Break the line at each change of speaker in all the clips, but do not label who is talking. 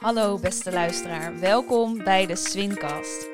Hallo beste luisteraar, welkom bij de Swincast.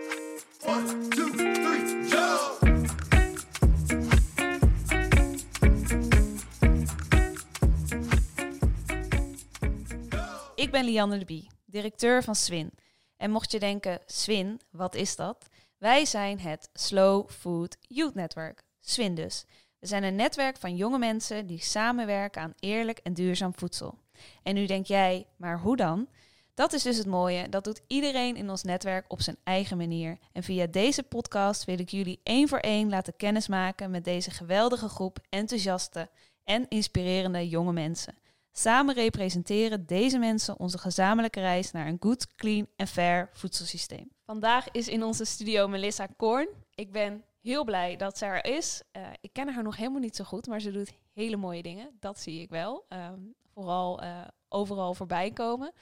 Ik ben Lianne de Bie, directeur van Swin. En mocht je denken, Swin, wat is dat? Wij zijn het Slow Food Youth Network, Swin dus. We zijn een netwerk van jonge mensen die samenwerken aan eerlijk en duurzaam voedsel. En nu denk jij, maar hoe dan? Dat is dus het mooie, dat doet iedereen in ons netwerk op zijn eigen manier. En via deze podcast wil ik jullie één voor één laten kennismaken met deze geweldige groep enthousiaste en inspirerende jonge mensen. Samen representeren deze mensen onze gezamenlijke reis naar een goed, clean en fair voedselsysteem. Vandaag is in onze studio Melissa Koorn. Ik ben heel blij dat ze er is. Eh, ik ken haar nog helemaal niet zo goed, maar ze doet hele mooie dingen. Dat zie ik wel. Ehm, vooral eh, overal voorbij komen.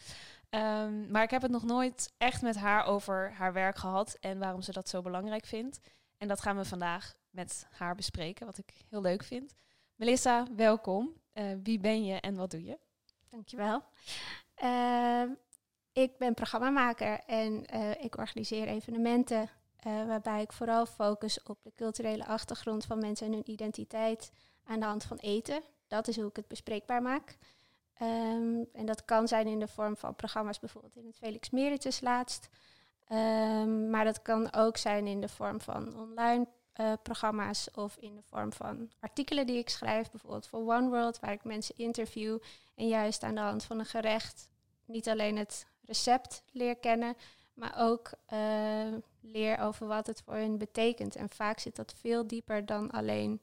Ehm, maar ik heb het nog nooit echt met haar over haar werk gehad en waarom ze dat zo belangrijk vindt. En dat gaan we vandaag met haar bespreken, wat ik heel leuk vind. Melissa, welkom. Eh, wie ben je en wat doe je?
Dankjewel. Uh, ik ben programmamaker en uh, ik organiseer evenementen uh, waarbij ik vooral focus op de culturele achtergrond van mensen en hun identiteit aan de hand van eten. Dat is hoe ik het bespreekbaar maak. Um, en dat kan zijn in de vorm van programma's, bijvoorbeeld in het Felix Meritus laatst. Um, maar dat kan ook zijn in de vorm van online uh, programma's of in de vorm van artikelen die ik schrijf, bijvoorbeeld voor One World, waar ik mensen interview en juist aan de hand van een gerecht niet alleen het recept leer kennen, maar ook uh, leer over wat het voor hen betekent. En vaak zit dat veel dieper dan alleen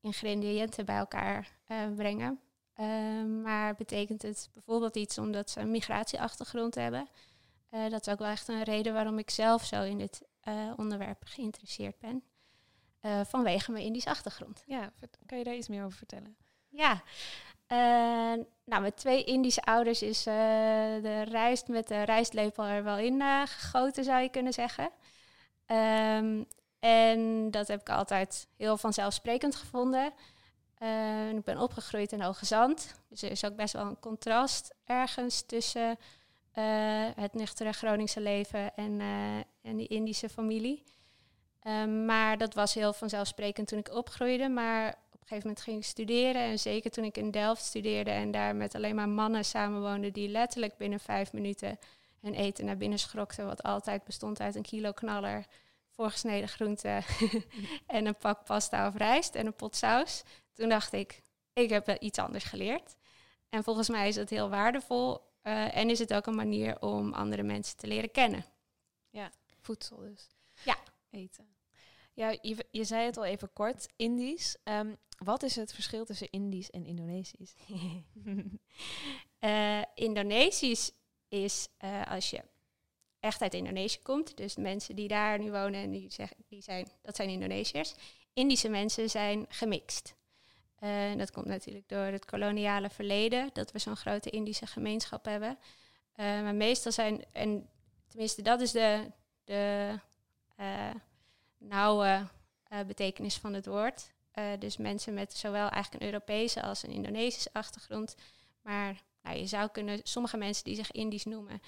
ingrediënten bij elkaar uh, brengen. Uh, maar betekent het bijvoorbeeld iets omdat ze een migratieachtergrond hebben? Uh, dat is ook wel echt een reden waarom ik zelf zo in dit uh, onderwerp geïnteresseerd ben. Uh, vanwege mijn Indische achtergrond.
Ja, kan je daar iets meer over vertellen?
Ja, nou, met twee Indische ouders is de rijst met de rijstlepel er wel in gegoten, zou je kunnen zeggen. Um, en dat heb ik altijd heel vanzelfsprekend gevonden. Uh, ik ben opgegroeid in Hoge Zand. Dus er is ook best wel een contrast ergens tussen uh, het nuchtere Groningse leven en, uh, en die Indische familie. Um, maar dat was heel vanzelfsprekend toen ik opgroeide. Maar op een gegeven moment ging ik studeren. En zeker toen ik in Delft studeerde en daar met alleen maar mannen samenwoonde... die letterlijk binnen vijf minuten hun eten naar binnen schrokten... wat altijd bestond uit een kilo knaller, voorgesneden groenten en een pak pasta of rijst en een pot saus toen dacht ik, ik heb wel iets anders geleerd. En volgens mij is het heel waardevol uh, en is het ook een manier om andere mensen te leren kennen.
Ja, voedsel dus.
Ja.
Eten. Ja, je, je zei het al even kort, Indisch. Um, wat is het verschil tussen Indisch en Indonesisch?
uh, Indonesisch is uh, als je echt uit Indonesië komt, dus de mensen die daar nu wonen en die zeggen, die zijn, dat zijn Indonesiërs. Indische mensen zijn gemixt. En dat komt natuurlijk door het koloniale verleden, dat we zo'n grote Indische gemeenschap hebben. Uh, maar meestal zijn, en tenminste dat is de, de uh, nauwe betekenis van het woord. dus mensen met zowel eigenlijk een Europese als een Indonesische achtergrond. Maar nou, je zou kunnen, sommige mensen die zich Indisch noemen,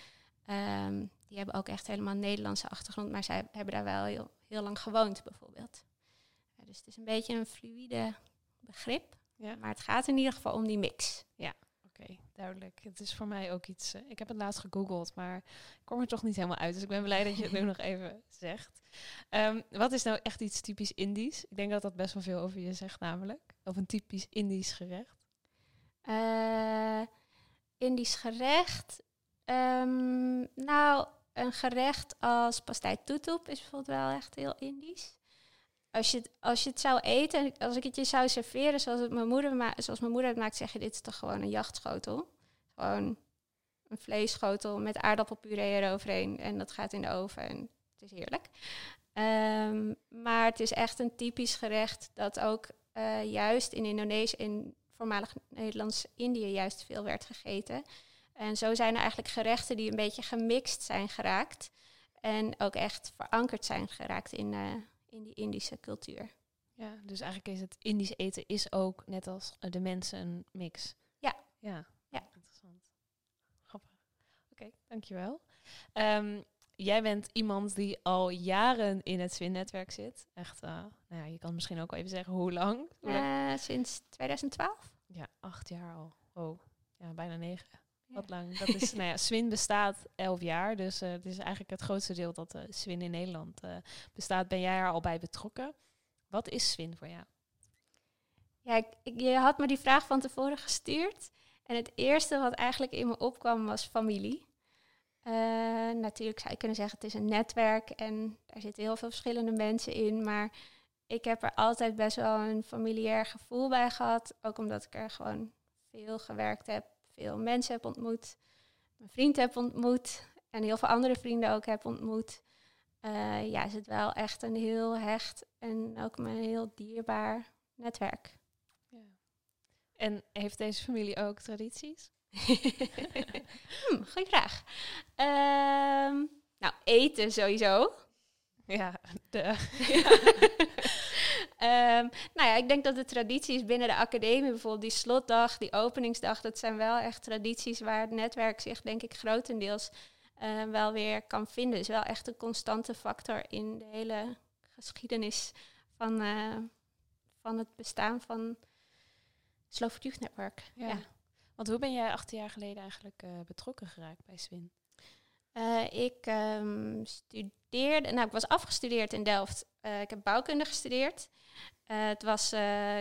um, die hebben ook echt helemaal een Nederlandse achtergrond, maar zij hebben daar wel heel, heel lang gewoond bijvoorbeeld. dus het is een beetje een fluïde begrip. Ja. Maar het gaat in ieder geval om die mix.
Ja, oké, okay, duidelijk. Het is voor mij ook iets. Uh, ik heb het laatst gegoogeld, maar ik kom er toch niet helemaal uit. Dus ik ben blij dat je het nu nog even zegt. Um, wat is nou echt iets typisch Indisch? Ik denk dat dat best wel veel over je zegt, namelijk. Of een typisch Indisch gerecht.
Uh, Indisch gerecht. Um, nou, een gerecht als pastei toetoep is bijvoorbeeld wel echt heel Indisch als je, het, als je het zou eten, als ik het je zou serveren zoals, mijn, moeder zoals mijn moeder het maakt, zeg je dit is toch gewoon een jachtschotel. Gewoon een vleesschotel met aardappelpuree eroverheen en dat gaat in de oven en het is heerlijk. Um, maar het is echt een typisch gerecht dat ook uh, juist in Indonesië, in voormalig Nederlands-Indië juist veel werd gegeten. En zo zijn er eigenlijk gerechten die een beetje gemixt zijn geraakt en ook echt verankerd zijn geraakt in, uh, in die Indische cultuur.
Ja, dus eigenlijk is het Indisch eten is ook net als de mensen een mix.
Ja.
Ja,
ja.
interessant. Grappig. Oké, dankjewel. Ehm jij bent iemand die al jaren in het Swin-netwerk zit. Echt, eh, nou ja, je kan misschien ook wel even zeggen hoe lang. Hoe lang?
Eh, sinds 2012.
Ja, acht jaar al. Oh, ja, bijna negen. Wat lang. Dat is, nou ja, Swin bestaat elf jaar. Dus eh, het is eigenlijk het grootste deel dat eh Swin in Nederland eh, bestaat. Ben jij er al bij betrokken? Wat is Swin voor jou?
Ja, ik, ik- je had me die vraag van tevoren gestuurd. En het eerste wat eigenlijk in me opkwam was familie. Natuurlijk zou je kunnen zeggen, het is een netwerk en daar zitten heel veel verschillende mensen in. Maar ik heb er altijd best wel een familiair gevoel bij gehad. Ook omdat ik er gewoon veel gewerkt heb, veel mensen heb ontmoet. Mijn vriend heb ontmoet en heel veel andere vrienden ook heb ontmoet. Eh, ja, is het wel echt een heel hecht en ook een heel dierbaar netwerk.
En heeft deze familie ook tradities?
hmm, goeie vraag. Ehm, nou, eten sowieso.
Ja, de,
Ehm, nou ja, ik denk dat de tradities binnen de academie, bijvoorbeeld die slotdag, die openingsdag, dat zijn wel echt tradities waar het netwerk zich, denk ik, grotendeels eh, wel weer kan vinden. is wel echt een constante factor in de hele geschiedenis van, eh, van het bestaan van Food Youth Network.
ja.
ja.
Want hoe ben jij acht jaar geleden eigenlijk eh, betrokken geraakt bij Swin?
Eh, ik ehm, studeerde, nou ik was afgestudeerd in Delft. Ik heb bouwkunde gestudeerd. Eh, het was eh,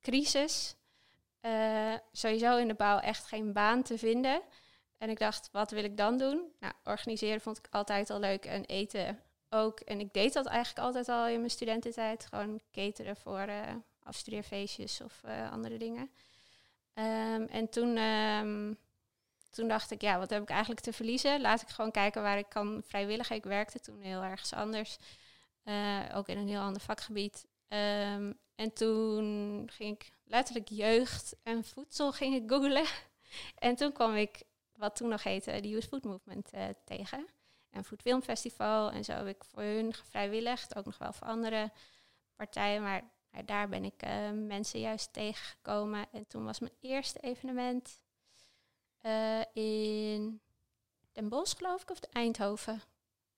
crisis. Eh, sowieso in de bouw echt geen baan te vinden. En ik dacht, wat wil ik dan doen? Nou, organiseren vond ik altijd al leuk en eten ook. En ik deed dat eigenlijk altijd al in mijn studententijd. Gewoon cateren voor eh, afstudeerfeestjes of andere dingen. Ehm, en toen ehm, toen dacht ik, ja, wat heb ik eigenlijk te verliezen? Laat ik gewoon kijken waar ik kan vrijwilligen. Ik werkte toen heel ergens anders, ook in een heel ander vakgebied. Ehm, en toen ging ik letterlijk jeugd en voedsel ging ik googlen. En toen kwam ik, wat toen nog heette, de Youth Food Movement eh, tegen. En Food Film Festival. En zo heb ik voor hun gevrijwilligd, ook nog wel voor andere partijen. Maar, daar ben ik eh, mensen juist tegengekomen. En toen was mijn eerste evenement eh, in Den Bosch, geloof ik, of Eindhoven.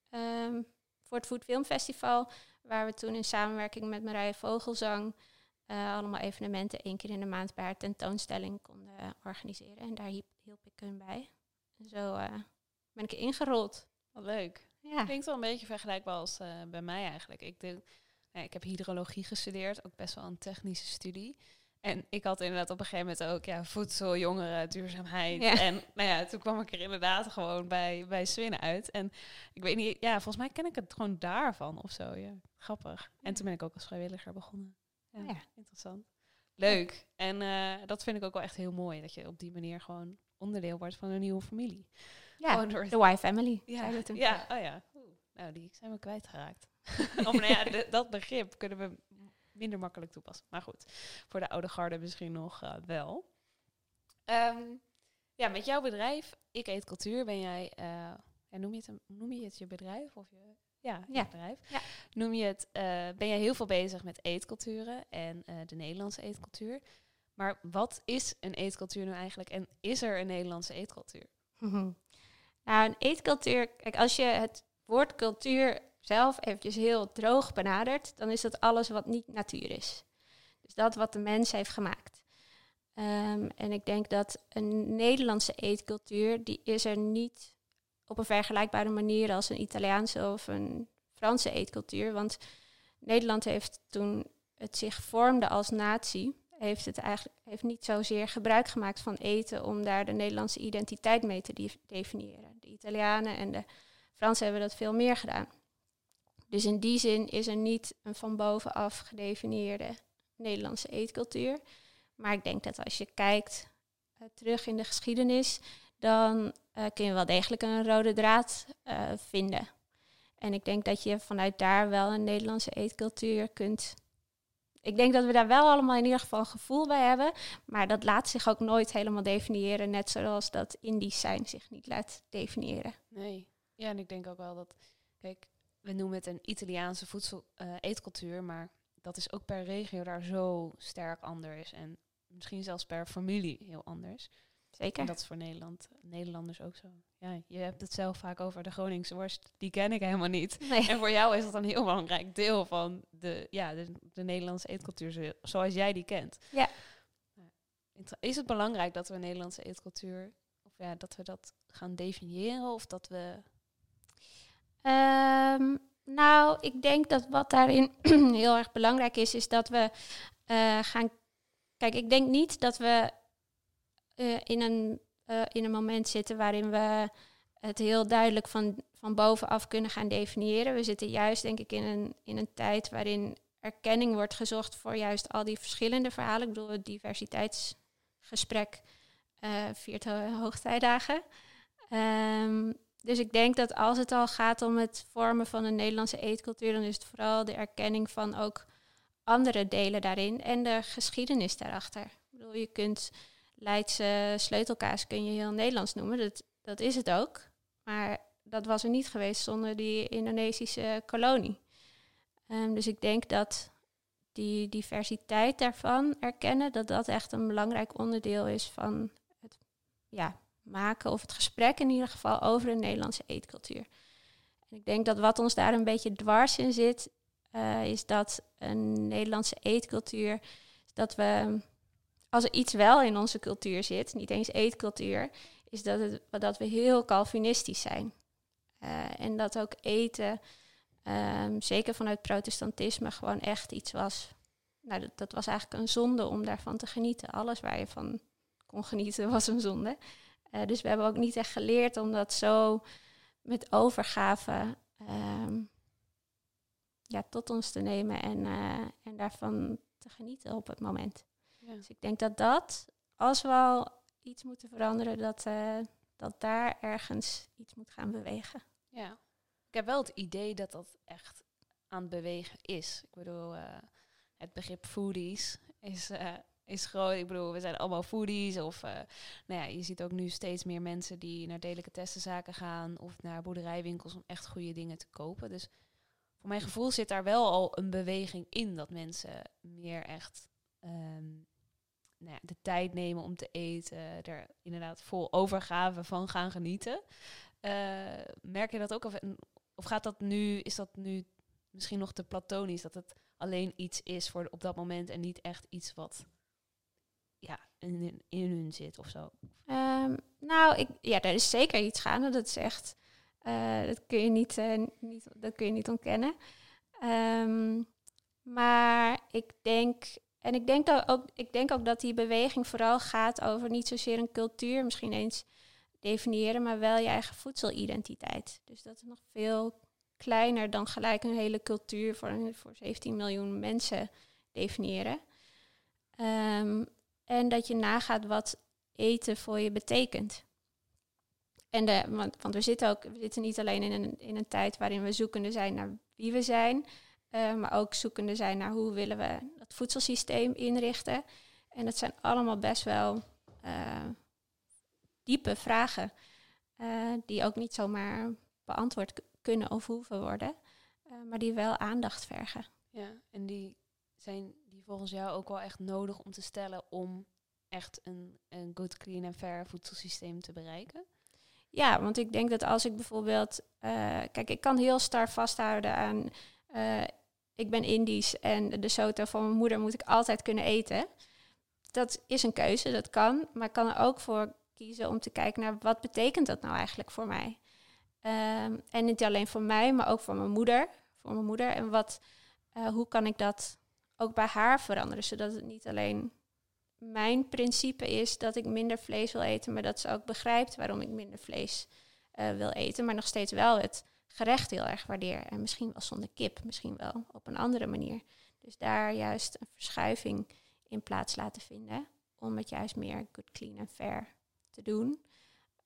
Ehm, voor het Food Film Festival, waar we toen in samenwerking met Marije Vogelzang eh, allemaal evenementen één keer in de maand bij haar tentoonstelling konden organiseren. En daar hielp, hielp ik hun bij. En zo eh, ben ik ingerold.
Wat leuk.
Ja.
Klinkt wel een beetje vergelijkbaar als eh, bij mij eigenlijk. Ik, nou, ik heb hydrologie gestudeerd, ook best wel een technische studie. En ik had inderdaad op een gegeven moment ook ja, voedsel, jongeren, duurzaamheid.
Ja.
En nou ja, toen kwam ik er inderdaad gewoon bij, bij Swin uit. En ik weet niet, ja, volgens mij ken ik het gewoon daarvan of zo. Ja, grappig. En toen ben ik ook als vrijwilliger begonnen. Ja,
Ja.
interessant. Leuk. En eh, dat vind ik ook wel echt heel mooi, dat je op die manier gewoon onderdeel wordt van een nieuwe familie.
Ja,
door
de Y Family.
Ja,
toen.
ja, oh ja. Oeh, nou, die zijn we kwijtgeraakt. of nou ja, de- dat begrip kunnen we minder makkelijk toepassen. Maar goed, voor de oude garde misschien nog eh, wel. Ehm, ja, met jouw bedrijf, Ik Eet Cultuur, ben jij... ja, noem, je het een, noem je het je bedrijf? Of je, ja,
Ja.
bedrijf.
Ja.
Noem je het, eh, ben jij heel veel bezig met eetculturen en de Nederlandse eetcultuur. Maar wat is een eetcultuur nu eigenlijk? En is er een Nederlandse eetcultuur?
Nou, een eetcultuur, kijk, als je het woord cultuur zelf eventjes heel droog benadert, dan is dat alles wat niet natuur is. Dus dat wat de mens heeft gemaakt. Ehm, en ik denk dat een Nederlandse eetcultuur, die is er niet op een vergelijkbare manier als een Italiaanse of een Franse eetcultuur. Want Nederland heeft toen het zich vormde als natie, heeft het eigenlijk heeft niet zozeer gebruik gemaakt van eten om daar de Nederlandse identiteit mee te def- definiëren. De Italianen en de Fransen hebben dat veel meer gedaan. Dus in die zin is er niet een van bovenaf gedefinieerde Nederlandse eetcultuur. Maar ik denk dat als je kijkt eh, terug in de geschiedenis, dan eh, kun je wel degelijk een rode draad eh, vinden. En ik denk dat je vanuit daar wel een Nederlandse eetcultuur kunt. Ik denk dat we daar wel allemaal in ieder geval een gevoel bij hebben. Maar dat laat zich ook nooit helemaal definiëren. Net zoals dat Indisch zijn zich niet laat definiëren.
Nee. Ja, en ik denk ook wel dat, kijk, we noemen het een Italiaanse voedsel eh, eetcultuur, maar dat is ook per regio daar zo sterk anders en misschien zelfs per familie heel anders.
Zeker.
En dat is voor Nederland, Nederlanders ook zo. Ja, je hebt het zelf vaak over de Groningse worst. Die ken ik helemaal niet.
Nee.
En voor jou is dat een heel belangrijk deel van de, ja, de, de Nederlandse eetcultuur zo- zoals jij die kent.
Ja.
Is het belangrijk dat we Nederlandse eetcultuur, of ja, dat we dat gaan definiëren of dat we...
Ehm, nou, ik denk dat wat daarin heel erg belangrijk is, is dat we eh, gaan. Kijk, ik denk niet dat we eh, in, een, eh, in een moment zitten waarin we het heel duidelijk van, van bovenaf kunnen gaan definiëren. We zitten juist, denk ik, in een, in een tijd waarin erkenning wordt gezocht voor juist al die verschillende verhalen. Ik bedoel, het diversiteitsgesprek viert ho- hoogtijdagen. Ehm, dus ik denk dat als het al gaat om het vormen van een Nederlandse eetcultuur, dan is het vooral de erkenning van ook andere delen daarin en de geschiedenis daarachter. Ik bedoel, je kunt Leidse sleutelkaas kun je heel Nederlands noemen, dat, dat is het ook. Maar dat was er niet geweest zonder die Indonesische kolonie. Ehm, dus ik denk dat die diversiteit daarvan erkennen, dat dat echt een belangrijk onderdeel is van het ja, maken of het gesprek in ieder geval over een Nederlandse eetcultuur. En ik denk dat wat ons daar een beetje dwars in zit, eh, is dat een Nederlandse eetcultuur, dat we, als er iets wel in onze cultuur zit, niet eens eetcultuur, is dat, het, dat we heel Calvinistisch zijn. Eh, en dat ook eten, ehm, zeker vanuit protestantisme, gewoon echt iets was. Nou, dat, dat was eigenlijk een zonde om daarvan te genieten. Alles waar je van kon genieten was een zonde. Eh, dus we hebben ook niet echt geleerd om dat zo met overgave ehm, ja, tot ons te nemen en, eh, en daarvan te genieten op het moment.
Ja.
Dus ik denk dat dat, als we al iets moeten veranderen, dat, eh, dat daar ergens iets moet gaan bewegen.
Ja. Ik heb wel het idee dat dat echt aan het bewegen is. Ik bedoel, het begrip foodies is, is groot. Ik bedoel, we zijn allemaal foodies. Of eh, nou ja, je ziet ook nu steeds meer mensen die naar delicatessenzaken gaan of naar boerderijwinkels om echt goede dingen te kopen. Dus voor mijn gevoel zit daar wel al een beweging in dat mensen meer echt ehm, nou ja, de tijd nemen om te eten, er inderdaad vol overgave van gaan genieten. Eh, merk je dat ook? Of, of gaat dat nu, is dat nu misschien nog te platonisch, dat het alleen iets is voor op dat moment en niet echt iets wat ja, in, in hun zit of zo?
Ehm, nou, ik, ja, er is zeker iets gaande. Dat is echt, eh, dat, kun je niet, eh, niet, dat kun je niet ontkennen. Ehm, maar ik denk, en ik denk, ook, ik denk ook dat die beweging vooral gaat over niet zozeer een cultuur, misschien eens definiëren, maar wel je eigen voedselidentiteit. Dus dat is nog veel kleiner dan gelijk een hele cultuur voor, voor 17 miljoen mensen definiëren. Ehm, en dat je nagaat wat eten voor je betekent. En de, want, want we zitten ook, we zitten niet alleen in een, in een tijd waarin we zoekende zijn naar wie we zijn, eh, maar ook zoekende zijn naar hoe willen we dat voedselsysteem inrichten. En dat zijn allemaal best wel eh, diepe vragen, eh, die ook niet zomaar beantwoord kunnen of hoeven worden, maar die wel aandacht vergen.
Ja, en die zijn die volgens jou ook wel echt nodig om te stellen om echt een, een good, clean en fair voedselsysteem te bereiken?
Ja, want ik denk dat als ik bijvoorbeeld... eh, kijk, ik kan heel star vasthouden aan... eh, ik ben Indisch en de soto van mijn moeder moet ik altijd kunnen eten. Dat is een keuze, dat kan. Maar ik kan er ook voor kiezen om te kijken naar... wat betekent dat nou eigenlijk voor mij? Ehm, en niet alleen voor mij, maar ook voor mijn moeder. Voor mijn moeder. En wat, eh, hoe kan ik dat ook bij haar veranderen? Zodat het niet alleen mijn principe is dat ik minder vlees wil eten, maar dat ze ook begrijpt waarom ik minder vlees eh, wil eten, maar nog steeds wel het gerecht heel erg waardeer. En misschien wel zonder kip, misschien wel op een andere manier. Dus daar juist een verschuiving in plaats laten vinden, om het juist meer good, clean en fair te doen.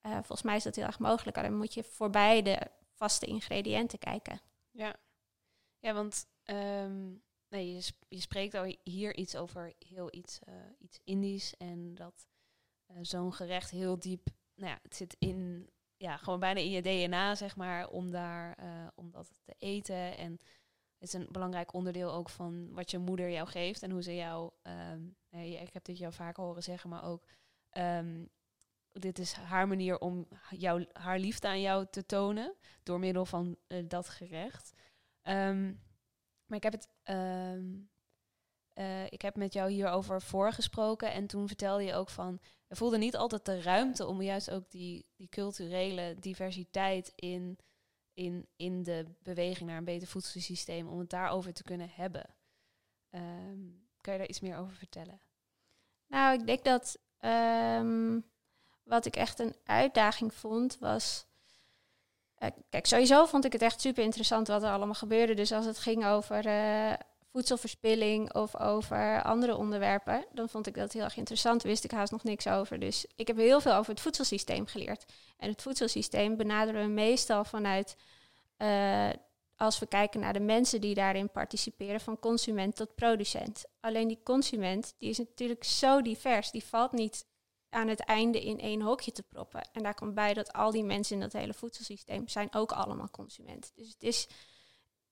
Eh, volgens mij is dat heel erg mogelijk, alleen moet je voorbij de vaste ingrediënten kijken.
Ja, ja want ehm, nee, je, je spreekt al hier iets over heel iets, eh, iets Indisch en dat eh, zo'n gerecht heel diep, nou ja, het zit in, ja, gewoon bijna in je DNA, zeg maar, om daar, eh, om dat te eten en het is een belangrijk onderdeel ook van wat je moeder jou geeft en hoe ze jou, nee, ik heb dit jou vaak horen zeggen, maar ook ehm, dit is haar manier om jou, haar liefde aan jou te tonen door middel van dat gerecht. Ehm, maar ik heb het. ehm, eh, ik heb met jou hierover voorgesproken en toen vertelde je ook van. Er voelde niet altijd de ruimte om juist ook die, die culturele diversiteit in, in, in de beweging naar een beter voedselsysteem, om het daarover te kunnen hebben. Ehm, kan je daar iets meer over vertellen?
Nou, ik denk dat ehm, wat ik echt een uitdaging vond was. Eh, kijk, sowieso vond ik het echt super interessant wat er allemaal gebeurde. Dus als het ging over eh, voedselverspilling of over andere onderwerpen, dan vond ik dat heel erg interessant. Wist ik haast nog niks over. Dus ik heb heel veel over het voedselsysteem geleerd. En het voedselsysteem benaderen we meestal vanuit. eh, als we kijken naar de mensen die daarin participeren, van consument tot producent. Alleen die consument, die is natuurlijk zo divers, die valt niet aan het einde in één hokje te proppen. En daar komt bij dat al die mensen in dat hele voedselsysteem zijn ook allemaal consument. Dus het is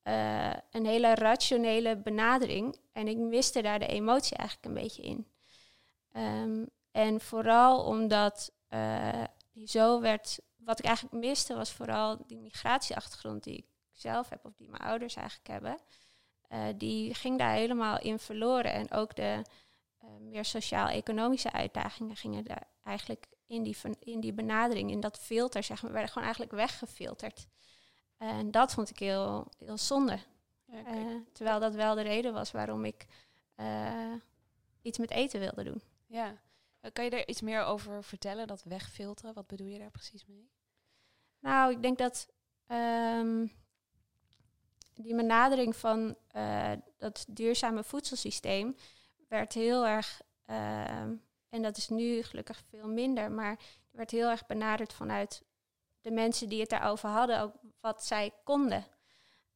eh, een hele rationele benadering. En ik miste daar de emotie eigenlijk een beetje in. Ehm, en vooral omdat eh, zo werd. Wat ik eigenlijk miste was vooral die migratieachtergrond die ik zelf heb, of die mijn ouders eigenlijk hebben. Eh, die ging daar helemaal in verloren. En ook de meer sociaal-economische uitdagingen gingen daar eigenlijk in die, in die benadering, in dat filter, zeg maar, werden gewoon eigenlijk weggefilterd. En dat vond ik heel, heel zonde. Eh, terwijl dat wel de reden was waarom ik eh, iets met eten wilde doen.
ja. Eh, Kan je daar iets meer over vertellen, dat wegfilteren? Wat bedoel je daar precies mee?
Nou, ik denk dat ehm, die benadering van eh, dat duurzame voedselsysteem werd heel erg, ehm, en dat is nu gelukkig veel minder, maar werd heel erg benaderd vanuit de mensen die het daarover hadden, ook wat zij konden.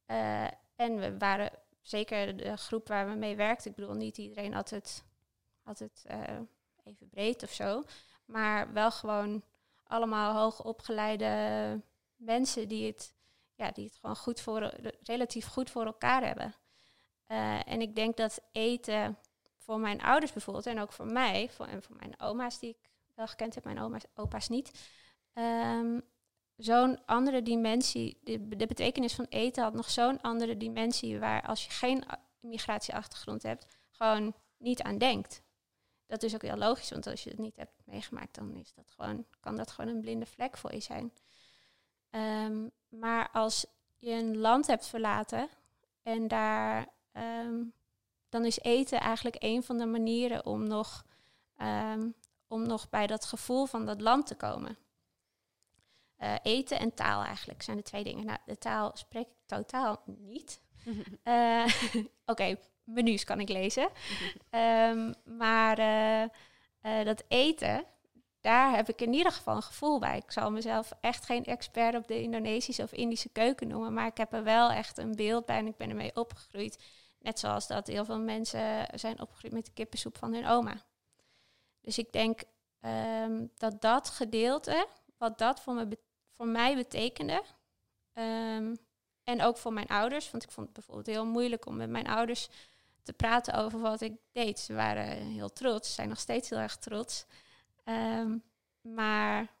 Eh, en we waren zeker de groep waar we mee werkten. Ik bedoel, niet iedereen had het, had het eh, even breed of zo. Maar wel gewoon allemaal hoogopgeleide mensen die het, ja, die het gewoon goed voor, relatief goed voor elkaar hebben. Eh, en ik denk dat eten voor mijn ouders bijvoorbeeld, en ook voor mij, voor, en voor mijn oma's die ik wel gekend heb, mijn oma's, opa's niet, ehm, zo'n andere dimensie, de, betekenis van eten had nog zo'n andere dimensie waar als je geen migratieachtergrond hebt, gewoon niet aan denkt. Dat is ook heel logisch, want als je het niet hebt meegemaakt, dan is dat gewoon, kan dat gewoon een blinde vlek voor je zijn. Ehm, maar als je een land hebt verlaten en daar, ehm, dan is eten eigenlijk een van de manieren om nog, ehm, om nog bij dat gevoel van dat land te komen. Eh, eten en taal eigenlijk zijn de twee dingen. Nou, de taal spreek ik totaal niet. Eh, Oké, menus kan ik lezen. Ehm, maar eh, dat eten, daar heb ik in ieder geval een gevoel bij. Ik zal mezelf echt geen expert op de Indonesische of Indische keuken noemen, maar ik heb er wel echt een beeld bij en ik ben ermee opgegroeid. Net zoals dat heel veel mensen zijn opgegroeid met de kippensoep van hun oma. Dus ik denk ehm, dat dat gedeelte, wat dat voor, me, voor mij betekende, ehm, en ook voor mijn ouders, want ik vond het bijvoorbeeld heel moeilijk om met mijn ouders te praten over wat ik deed. Ze waren heel trots, zijn nog steeds heel erg trots. Ehm, maar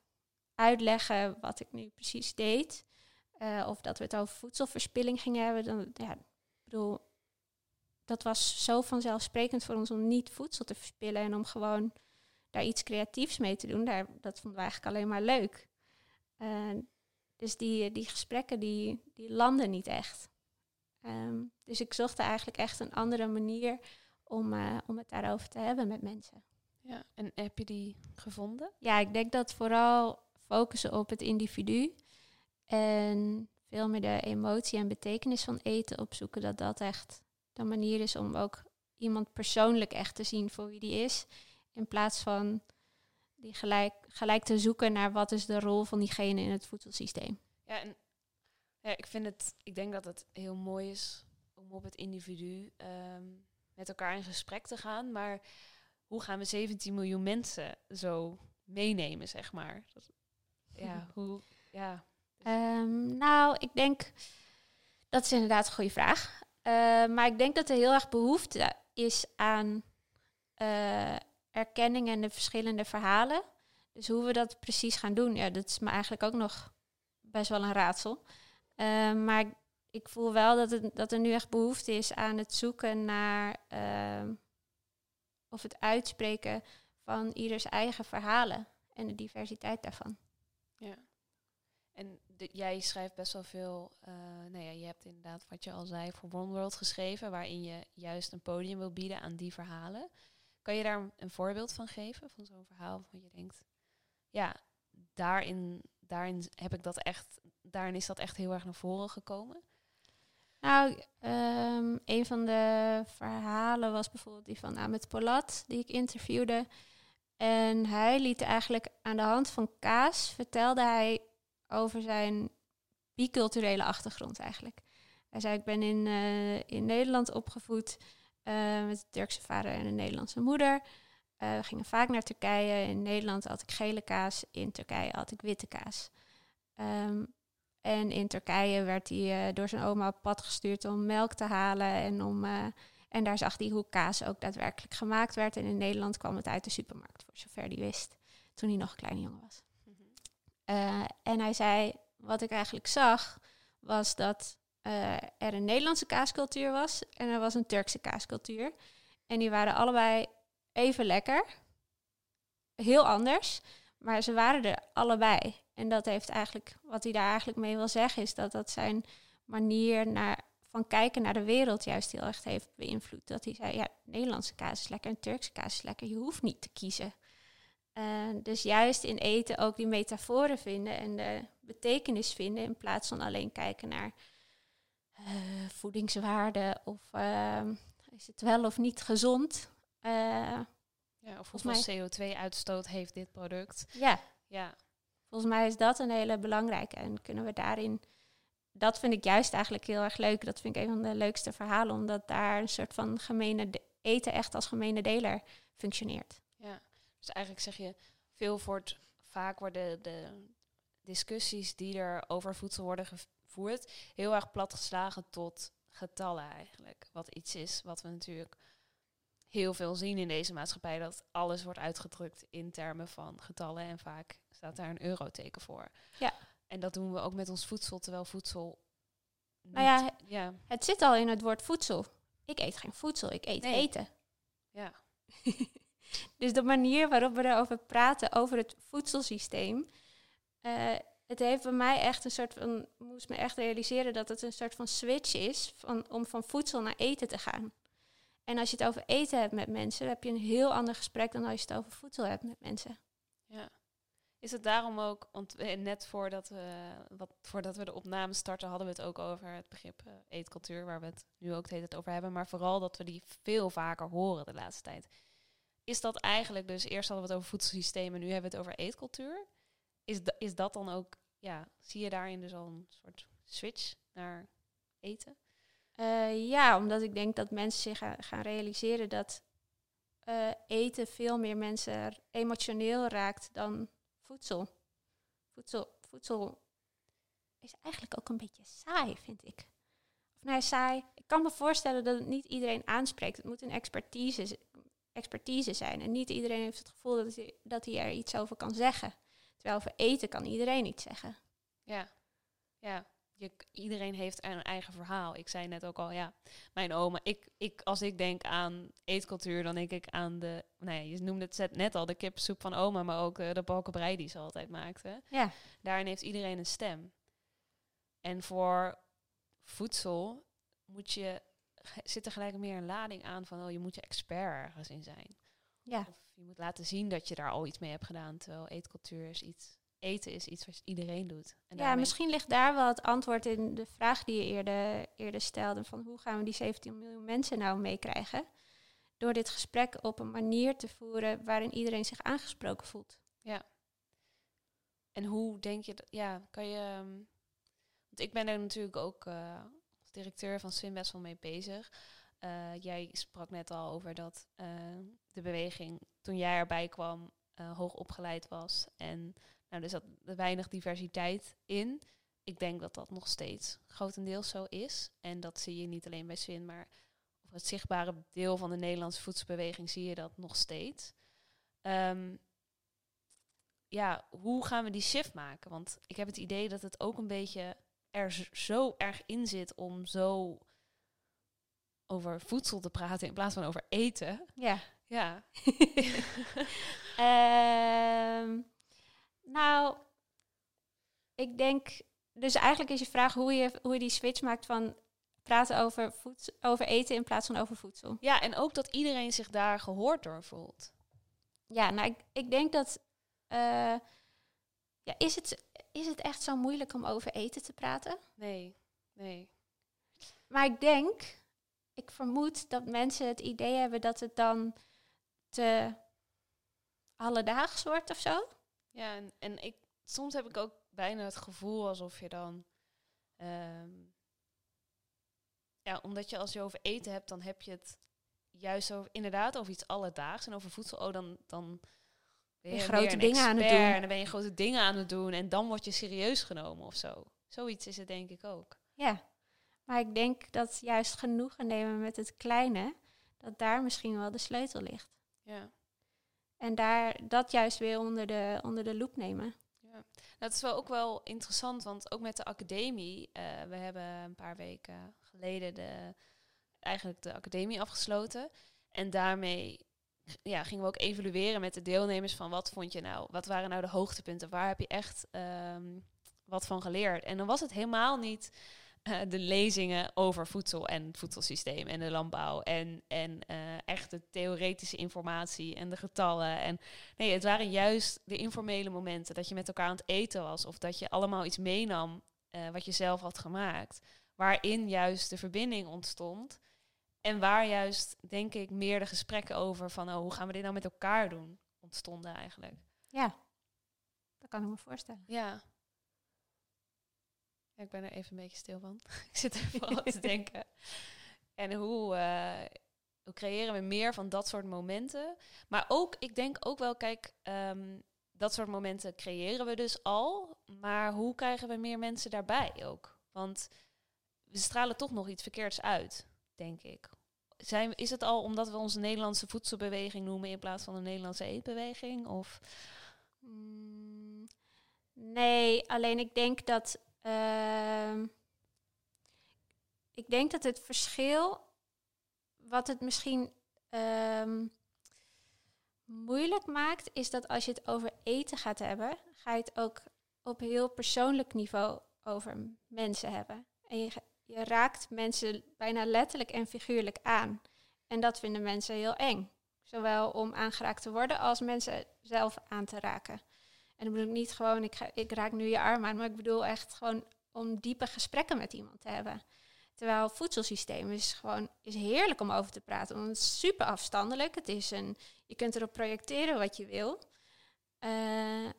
uitleggen wat ik nu precies deed, eh, of dat we het over voedselverspilling gingen hebben, dan, ja, ik bedoel, dat was zo vanzelfsprekend voor ons om niet voedsel te verspillen en om gewoon daar iets creatiefs mee te doen. Daar, dat vonden we eigenlijk alleen maar leuk. Eh, dus die, die gesprekken, die, die landen niet echt. Ehm, dus ik zocht eigenlijk echt een andere manier om, eh, om het daarover te hebben met mensen.
Ja, en heb je die gevonden?
Ja, ik denk dat vooral focussen op het individu en veel meer de emotie en betekenis van eten opzoeken, dat dat echt de manier is om ook iemand persoonlijk echt te zien voor wie die is, in plaats van die gelijk, gelijk te zoeken naar wat is de rol van diegene in het voedselsysteem.
Ja, en ja, ik vind het, ik denk dat het heel mooi is om op het individu ehm, met elkaar in gesprek te gaan. Maar hoe gaan we 17 miljoen mensen zo meenemen, zeg maar? Dat, ja, hoe, ja.
Ehm, nou, ik denk dat is inderdaad een goede vraag. Eh, maar ik denk dat er heel erg behoefte is aan eh, erkenning en de verschillende verhalen. dus hoe we dat precies gaan doen, ja, dat is me eigenlijk ook nog best wel een raadsel. Eh, maar ik, ik voel wel dat, het, dat er nu echt behoefte is aan het zoeken naar of het uitspreken van ieders eigen verhalen en de diversiteit daarvan.
Ja. En jij schrijft best wel veel. eh nou ja, je hebt inderdaad, wat je al zei, voor One World geschreven, waarin je juist een podium wil bieden aan die verhalen. Kan je daar een voorbeeld van geven, van zo'n verhaal waarvan je denkt, ja, daarin, daarin heb ik dat echt, daarin is dat echt heel erg naar voren gekomen.
Nou, ehm, een van de verhalen was bijvoorbeeld die van Ahmed Polat, die ik interviewde. En hij liet eigenlijk aan de hand van kaas, vertelde hij over zijn biculturele achtergrond eigenlijk. Hij zei, ik ben in, eh, in Nederland opgevoed eh, met een Turkse vader en een Nederlandse moeder. Eh, we gingen vaak naar Turkije. In Nederland had ik gele kaas, in Turkije had ik witte kaas. Ehm, en in Turkije werd hij door zijn oma op pad gestuurd om melk te halen. En, om, en daar zag hij hoe kaas ook daadwerkelijk gemaakt werd. En in Nederland kwam het uit de supermarkt, voor zover hij wist. Toen hij nog een kleine jongen was. Eh, en hij zei, wat ik eigenlijk zag, was dat eh, er een Nederlandse kaascultuur was en er was een Turkse kaascultuur. En die waren allebei even lekker. Heel anders, maar ze waren er allebei. En dat heeft eigenlijk, wat hij daar eigenlijk mee wil zeggen, is dat dat zijn manier naar, van kijken naar de wereld juist heel erg heeft beïnvloed. Dat hij zei, ja, Nederlandse kaas is lekker en Turkse kaas is lekker. Je hoeft niet te kiezen. Eh, dus juist in eten ook die metaforen vinden en de betekenis vinden in plaats van alleen kijken naar eh, voedingswaarde of ehm, is het wel of niet gezond. Eh,
Ja, of
Volgens
hoeveel CO2-uitstoot heeft dit product?
ja,
Ja,
volgens mij is dat een hele belangrijke en kunnen we daarin. Dat vind ik juist eigenlijk heel erg leuk. Dat vind ik een van de leukste verhalen, omdat daar een soort van gemene de- eten echt als gemene deler functioneert.
Dus eigenlijk zeg je, veel wordt, vaak worden de discussies die er over voedsel worden gevoerd, heel erg platgeslagen tot getallen eigenlijk. Wat iets is wat we natuurlijk heel veel zien in deze maatschappij, dat alles wordt uitgedrukt in termen van getallen en vaak staat daar een euroteken voor.
Ja.
En dat doen we ook met ons voedsel, terwijl voedsel.
Nou ja,
niet- ja,
Het zit al in het woord voedsel. Ik eet geen voedsel, ik eet
Nee.
eten.
ja,
Dus de manier waarop we erover praten, over het voedselsysteem. eh, het heeft bij mij echt een soort van. moest me echt realiseren dat het een soort van switch is. Van, om van voedsel naar eten te gaan. En als je het over eten hebt met mensen, heb je een heel ander gesprek dan als je het over voedsel hebt met mensen.
Ja. Is het daarom ook, eh, net voordat we, wat, voordat we de opname starten, hadden we het ook over het begrip eh, eetcultuur, waar we het nu ook tijd over hebben, maar vooral dat we die veel vaker horen de laatste tijd. Is dat eigenlijk, dus eerst hadden we het over voedselsystemen, nu hebben we het over eetcultuur. Is, is dat dan ook, ja, zie je daarin dus al een soort switch naar eten?
Eh, ja, omdat ik denk dat mensen zich gaan, realiseren dat eh, eten veel meer mensen emotioneel raakt dan voedsel. Voedsel, voedsel is eigenlijk ook een beetje saai, vind ik. Of nee, saai. Ik kan me voorstellen dat het niet iedereen aanspreekt. Het moet een expertise, expertise zijn. En niet iedereen heeft het gevoel dat hij, dat hij er iets over kan zeggen. Terwijl over eten kan iedereen iets zeggen.
Ja, ja. Je, iedereen heeft een eigen verhaal. Ik zei net ook al, ja, mijn oma. Ik, ik, als ik denk aan eetcultuur, dan denk ik aan de... Nou ja, je noemde het net al, de kippensoep van oma, maar ook eh, de balkenbrei die ze altijd maakte.
Ja.
Daarin heeft iedereen een stem. En voor voedsel moet je, zit er gelijk meer een lading aan van, oh, je moet je expert ergens in zijn.
Ja.
Of je moet laten zien dat je daar al iets mee hebt gedaan. Terwijl eetcultuur is iets... Eten is iets wat iedereen doet. En
Ja, misschien ligt daar wel het antwoord in de vraag die je eerder, eerder stelde. Van hoe gaan we die 17 miljoen mensen nou meekrijgen? Door dit gesprek op een manier te voeren waarin iedereen zich aangesproken voelt.
En hoe denk je dat, ja, kan je. ehm, want ik ben er natuurlijk ook eh, directeur van Swim best wel mee bezig. Eh, jij sprak net al over dat eh, de beweging toen jij erbij kwam eh, hoog opgeleid was. En nou, er zat weinig diversiteit in. Ik denk dat dat nog steeds grotendeels zo is. En dat zie je niet alleen bij Swin, maar op het zichtbare deel van de Nederlandse voedselbeweging zie je dat nog steeds. Ehm, ja, hoe gaan we die shift maken? Want ik heb het idee dat het ook een beetje er zo erg in zit om zo over voedsel te praten in plaats van over eten.
Ja.
Ja,
Ehm, nou, ik denk... Dus eigenlijk is je vraag hoe je, hoe je die switch maakt van praten over, voedsel, over eten in plaats van over voedsel.
ja, en ook dat iedereen zich daar gehoord door voelt.
Ja, nou, ik, ik denk dat... eh, ja, is, het, is het echt zo moeilijk om over eten te praten?
Nee, nee.
Maar ik denk, ik vermoed dat mensen het idee hebben dat het dan te alledaags wordt of zo.
Ja, en, en ik, soms heb ik ook bijna het gevoel alsof je dan... ehm, ja, omdat je als je over eten hebt, dan heb je het juist over, inderdaad over iets alledaags. En over voedsel, oh, dan, dan ben
je grote dingen aan het doen.
En dan ben je grote dingen aan het doen. En dan word je serieus genomen of zo. Zoiets is het denk ik ook.
Ja, maar ik denk dat juist genoegen nemen met het kleine, dat daar misschien wel de sleutel ligt.
Ja.
En daar dat juist weer onder de, onder de loep nemen.
Dat is wel ook wel interessant, want ook met de academie, eh, we hebben een paar weken geleden de, eigenlijk de academie afgesloten. En daarmee ja, gingen we ook evalueren met de deelnemers van wat vond je nou, wat waren nou de hoogtepunten, waar heb je echt ehm, wat van geleerd. En dan was het helemaal niet eh, de lezingen over voedsel en het voedselsysteem en de landbouw en, en eh, echt de theoretische informatie en de getallen en Nee, het waren juist de informele momenten. Dat je met elkaar aan het eten was. Of dat je allemaal iets meenam eh, wat je zelf had gemaakt. Waarin juist de verbinding ontstond. En waar juist, denk ik, meer de gesprekken over van... Oh, hoe gaan we dit nou met elkaar doen? Ontstonden eigenlijk.
Ja, dat kan ik me voorstellen.
Ja. ja ik ben er even een beetje stil van. ik zit er vooral te denken. En hoe, eh, hoe creëren we meer van dat soort momenten? Maar ook, ik denk ook wel, kijk, ehm, dat soort momenten creëren we dus al. Maar hoe krijgen we meer mensen daarbij ook? Want we stralen toch nog iets verkeerds uit, denk ik. Zijn, is het al omdat we onze Nederlandse voedselbeweging noemen in plaats van een Nederlandse eetbeweging? Of
Mm, nee, alleen ik denk dat. ehm, ik denk dat het verschil. Wat het misschien ehm, moeilijk maakt, is dat als je het over eten gaat hebben, ga je het ook op heel persoonlijk niveau over mensen hebben. En je, je raakt mensen bijna letterlijk en figuurlijk aan. En dat vinden mensen heel eng. Zowel om aangeraakt te worden als mensen zelf aan te raken. En dan bedoel ik niet gewoon, ik, ik raak nu je arm aan, maar ik bedoel echt gewoon om diepe gesprekken met iemand te hebben. Terwijl het voedselsysteem is gewoon is heerlijk om over te praten. Het is super afstandelijk. Het is een, je kunt erop projecteren wat je wil. Eh,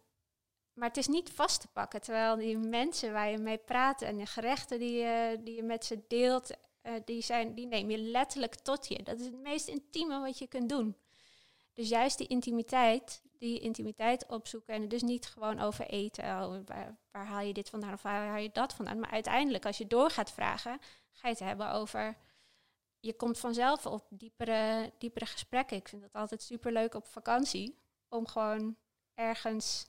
maar het is niet vast te pakken. Terwijl die mensen waar je mee praat en de gerechten die je, die je met ze deelt, eh, die, zijn, die neem je letterlijk tot je. Dat is het meest intieme wat je kunt doen. Dus juist die intimiteit, die intimiteit opzoeken en dus niet gewoon over eten. Oh, waar, waar haal je dit vandaan of waar haal je dat vandaan? Maar uiteindelijk, als je door gaat vragen, ga je het hebben over. Je komt vanzelf op diepere, diepere gesprekken. Ik vind het altijd superleuk op vakantie om gewoon ergens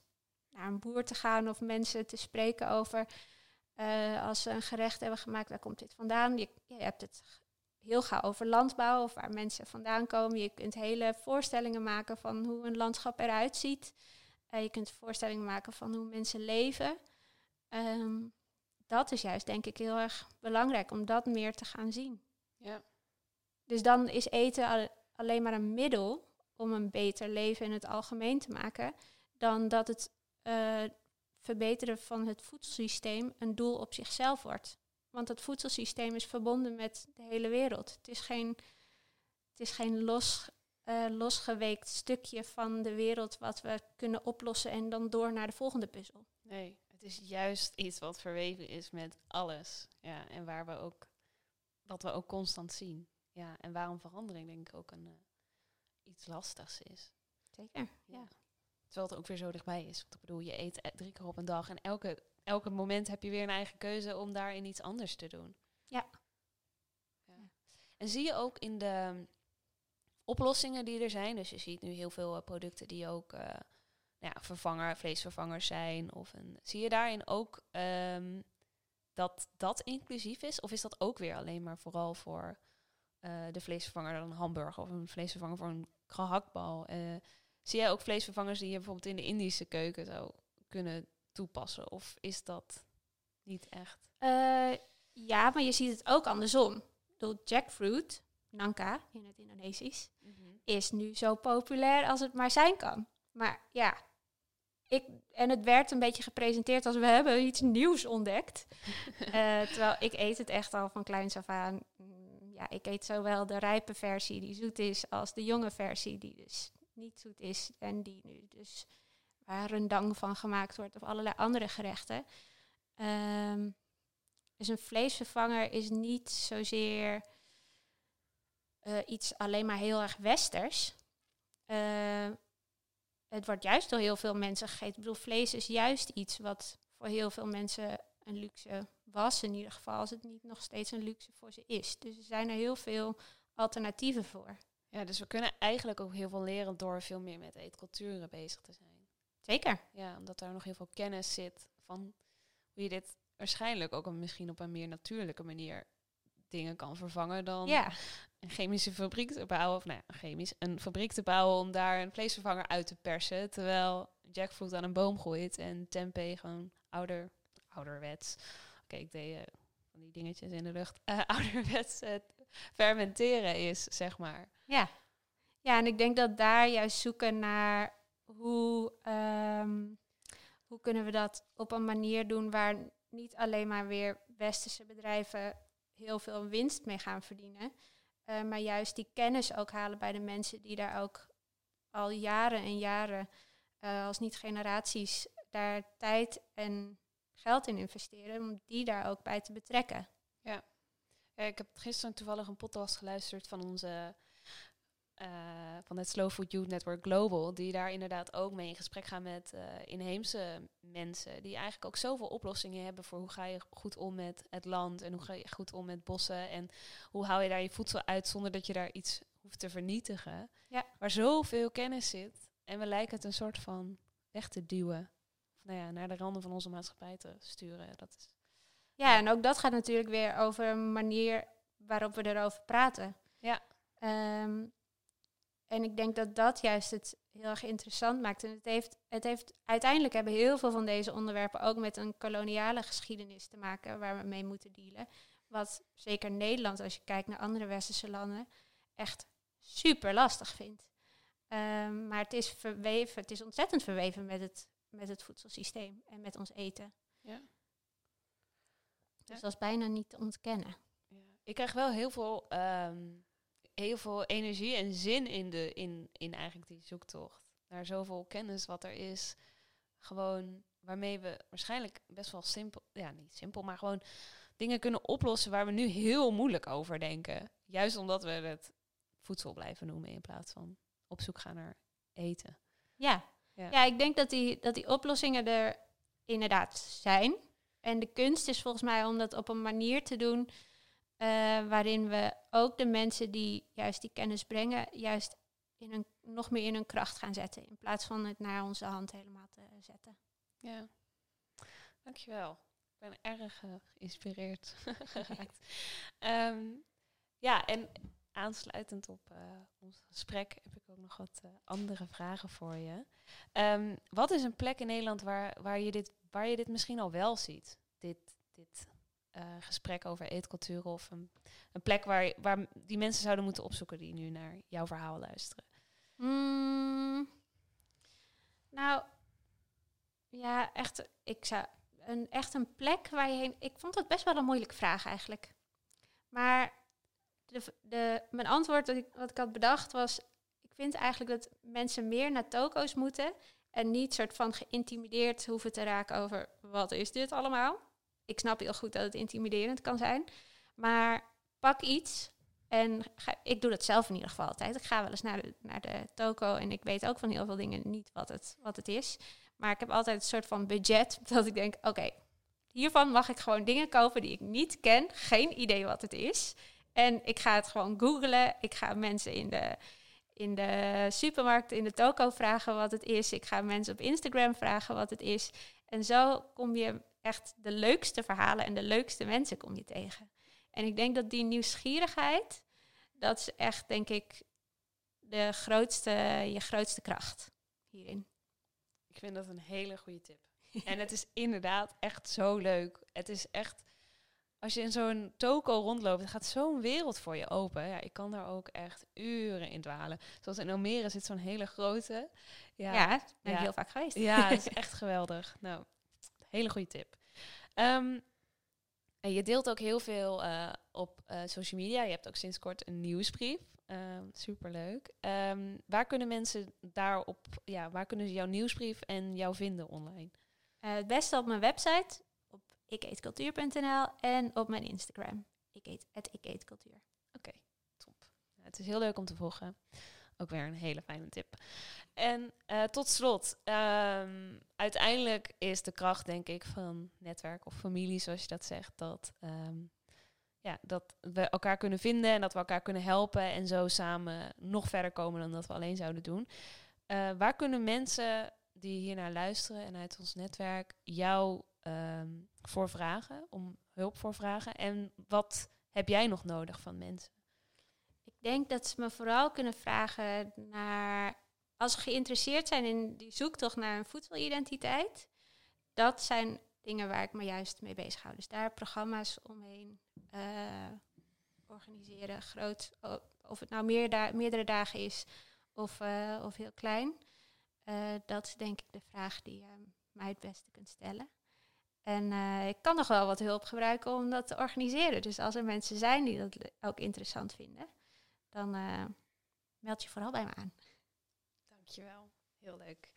naar een boer te gaan of mensen te spreken over. eh, als ze een gerecht hebben gemaakt, waar komt dit vandaan? Je, je hebt het heel gauw over landbouw of waar mensen vandaan komen. Je kunt hele voorstellingen maken van hoe een landschap eruit ziet. Eh, je kunt voorstellingen maken van hoe mensen leven. Ehm, dat is juist denk ik heel erg belangrijk om dat meer te gaan zien.
ja.
Dus dan is eten al- alleen maar een middel om een beter leven in het algemeen te maken, dan dat het eh, verbeteren van het voedselsysteem een doel op zichzelf wordt. Want het voedselsysteem is verbonden met de hele wereld. Het is geen, het is geen los, eh, losgeweekt stukje van de wereld wat we kunnen oplossen en dan door naar de volgende puzzel.
Nee, het is juist iets wat verweven is met alles. Ja, en waar we ook, wat we ook constant zien. Ja, en waarom verandering denk ik ook een, eh, iets lastigs is.
Zeker.
Ja. Terwijl het ook weer zo dichtbij is. Want ik bedoel, je eet eh, drie keer op een dag en elke, elke moment heb je weer een eigen keuze om daarin iets anders te doen.
Ja.
ja. En zie je ook in de oplossingen die er zijn, dus je ziet nu heel veel eh, producten die ook eh, nou ja, vervanger, vleesvervangers zijn? Of een, zie je daarin ook ehm, dat dat inclusief is? Of is dat ook weer alleen maar vooral voor eh, de vleesvervanger dan een hamburger of een vleesvervanger voor een gehaktbal? Zie jij ook vleesvervangers die je bijvoorbeeld in de Indische keuken zou kunnen toepassen? Of is dat niet echt?
Eh, ja, maar je ziet het ook andersom. Bedoel, jackfruit, nangka in het Indonesisch, is nu zo populair als het maar zijn kan. Maar ja, ik, en het werd een beetje gepresenteerd als we hebben iets nieuws ontdekt. Eh, terwijl ik eet het echt al van kleins af aan. Mm, Ja, ik eet zowel de rijpe versie die zoet is, als de jonge versie die dus niet zoet is. En die nu dus waar rendang van gemaakt wordt of allerlei andere gerechten. Ehm, dus een vleesvervanger is niet zozeer eh, iets alleen maar heel erg westers. Eh, het wordt juist door heel veel mensen gegeten. Ik bedoel, vlees is juist iets wat voor heel veel mensen een luxe was. In ieder geval als het niet nog steeds een luxe voor ze is. Dus er zijn er heel veel alternatieven voor.
Ja, dus we kunnen eigenlijk ook heel veel leren door veel meer met eetculturen bezig te zijn.
Zeker.
Ja, omdat daar nog heel veel kennis zit van hoe je dit waarschijnlijk ook een, misschien op een meer natuurlijke manier dingen kan vervangen dan
Ja,
een chemische fabriek te bouwen. Of nou ja, chemisch, een fabriek te bouwen om daar een vleesvervanger uit te persen. Terwijl jackfruit aan een boom groeit en tempeh gewoon ouder, ouderwets. Oké, ik deed eh, van die dingetjes in de lucht. eh, ouderwets eh, fermenteren is, zeg maar.
Ja. Ja, en ik denk dat daar juist zoeken naar hoe, ehm, hoe kunnen we dat op een manier doen waar niet alleen maar weer westerse bedrijven heel veel winst mee gaan verdienen. eh, maar juist die kennis ook halen bij de mensen die daar ook al jaren en jaren, eh, als niet generaties, daar tijd en geld in investeren. Om die daar ook bij te betrekken.
Ja, ik heb gisteren toevallig een podcast geluisterd van onze eh, van het Slow Food Youth Network Global, die daar inderdaad ook mee in gesprek gaan met eh, inheemse mensen, die eigenlijk ook zoveel oplossingen hebben voor hoe ga je goed om met het land en hoe ga je goed om met bossen en hoe hou je daar je voedsel uit zonder dat je daar iets hoeft te vernietigen.
Ja.
Waar zoveel kennis zit en we lijken het een soort van weg te duwen, nou ja, naar de randen van onze maatschappij te sturen. Dat is
Ja, en ook dat gaat natuurlijk weer over een manier waarop we erover praten.
Ja.
Ehm, en ik denk dat dat juist het heel erg interessant maakt. En het heeft, het heeft uiteindelijk hebben heel veel van deze onderwerpen ook met een koloniale geschiedenis te maken waar we mee moeten dealen. Wat zeker Nederland, als je kijkt naar andere westerse landen, echt super lastig vindt. Ehm, maar het is verweven, het is ontzettend verweven met het, met het voedselsysteem en met ons eten.
Ja.
Dus
Ja.
dat is bijna niet te ontkennen.
Ja. Ik krijg wel heel veel, ehm, heel veel energie en zin in, de, in, in eigenlijk die zoektocht. Naar zoveel kennis wat er is. Gewoon waarmee we waarschijnlijk best wel simpel, ja niet simpel, maar gewoon dingen kunnen oplossen waar we nu heel moeilijk over denken. Juist omdat we het voedsel blijven noemen in plaats van op zoek gaan naar eten.
Ja.
Ja.
Ja. ik denk dat die, dat die oplossingen er inderdaad zijn. En de kunst is volgens mij om dat op een manier te doen eh, waarin we ook de mensen die juist die kennis brengen, juist in een, nog meer in hun kracht gaan zetten. In plaats van het naar onze hand helemaal te zetten.
Ja, dankjewel. Ik ben erg eh, geïnspireerd geraakt. Ehm, ja, en aansluitend op eh, ons gesprek heb ik ook nog wat andere vragen voor je. Ehm, wat is een plek in Nederland waar, waar, je dit, waar je dit misschien al wel ziet? Dit, dit eh, gesprek over eetcultuur of een, een plek waar, waar die mensen zouden moeten opzoeken die nu naar jouw verhaal luisteren.
Mm, nou, ja, echt, ik zou een, echt een plek waar je heen. Ik vond dat best wel een moeilijke vraag eigenlijk. Maar de, de, mijn antwoord dat ik, wat ik had bedacht was: ik vind eigenlijk dat mensen meer naar toko's moeten en niet soort van geïntimideerd hoeven te raken over wat is dit allemaal. Ik snap heel goed dat het intimiderend kan zijn, maar pak iets en ik doe dat zelf in ieder geval altijd. Ik ga wel eens naar de, naar de toko en ik weet ook van heel veel dingen niet wat het, wat het is. Maar ik heb altijd een soort van budget dat ik denk, oké, hiervan mag ik gewoon dingen kopen die ik niet ken. Geen idee wat het is. En ik ga het gewoon googlen. Ik ga mensen in de, in de supermarkt, in de toko vragen wat het is. Ik ga mensen op Instagram vragen wat het is. En zo kom je echt de leukste verhalen en de leukste mensen kom je tegen. En ik denk dat die nieuwsgierigheid, dat is echt, denk ik, de grootste, je grootste kracht hierin.
Ik vind dat een hele goede tip. en het is inderdaad echt zo leuk. Het is echt, als je in zo'n toko rondloopt, gaat zo'n wereld voor je open. Ja, ik kan daar ook echt uren in dwalen. Zoals in Almere zit zo'n hele grote.
Ja,
Ja,
ben ik
ja.
heel vaak geweest.
ja het is echt geweldig. Nou, hele goede tip. Ehm, en je deelt ook heel veel eh, op eh, social media. Je hebt ook sinds kort een nieuwsbrief. Ehm superleuk. Ehm, waar kunnen mensen daarop, ja, waar kunnen ze jouw nieuwsbrief en jou vinden online?
Eh, het beste op mijn website, op ikeetcultuur.nl en op mijn Instagram. Ik eet, cultuur.
Top. Het is heel leuk om te volgen. Ook weer een hele fijne tip. En eh, tot slot, ehm, uiteindelijk is de kracht, denk ik, van netwerk of familie, zoals je dat zegt, dat, ehm, ja, dat we elkaar kunnen vinden en dat we elkaar kunnen helpen en zo samen nog verder komen dan dat we alleen zouden doen. Eh, waar kunnen mensen die hier naar luisteren en uit ons netwerk jou ehm, voor vragen, om hulp voor vragen? En wat heb jij nog nodig van mensen?
Denk dat ze me vooral kunnen vragen naar, als ze geïnteresseerd zijn in die zoektocht naar een voedselidentiteit, dat zijn dingen waar ik me juist mee bezig hou. Dus daar programma's omheen eh, organiseren, groot, of het nou meer da- meerdere dagen is of, eh, of heel klein. Eh, dat is denk ik de vraag die je mij het beste kunt stellen. En ik kan nog wel wat hulp gebruiken om dat te organiseren. Dus als er mensen zijn die dat ook interessant vinden, dan eh, meld je vooral bij me aan.
Dankjewel. Heel leuk.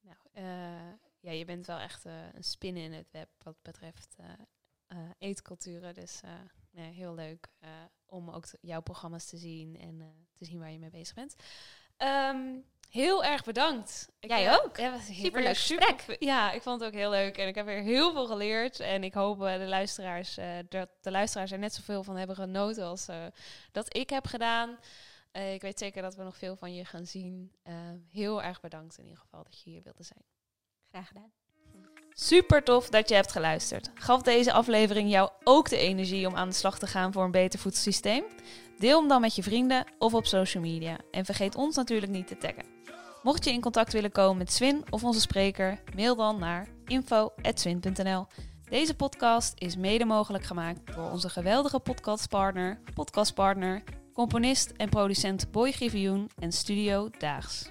Nou, eh, ja, je bent wel echt eh, een spin in het web wat betreft eetculturen. Dus nee, heel leuk om ook jouw programma's te zien en te zien waar je mee bezig bent. Ehm, heel erg bedankt. Ik,
Jij
eh,
ook.
Ja, was
Superleuk gesprek.
super- Ja, ik vond het ook heel leuk en ik heb weer heel veel geleerd. En ik hoop eh, de luisteraars, eh, dat de luisteraars er net zoveel van hebben genoten als dat ik heb gedaan. Ik weet zeker dat we nog veel van je gaan zien. Heel erg bedankt in ieder geval dat je hier wilde zijn.
Graag gedaan.
Super tof dat je hebt geluisterd. Gaf deze aflevering jou ook de energie om aan de slag te gaan voor een beter voedselsysteem? Deel hem dan met je vrienden of op social media. En vergeet ons natuurlijk niet te taggen. Mocht je in contact willen komen met Swin of onze spreker, mail dan naar info.swin.nl. Deze podcast is mede mogelijk gemaakt door onze geweldige podcastpartner, podcastpartner, componist en producent Boy Griffioen en Studio Daags.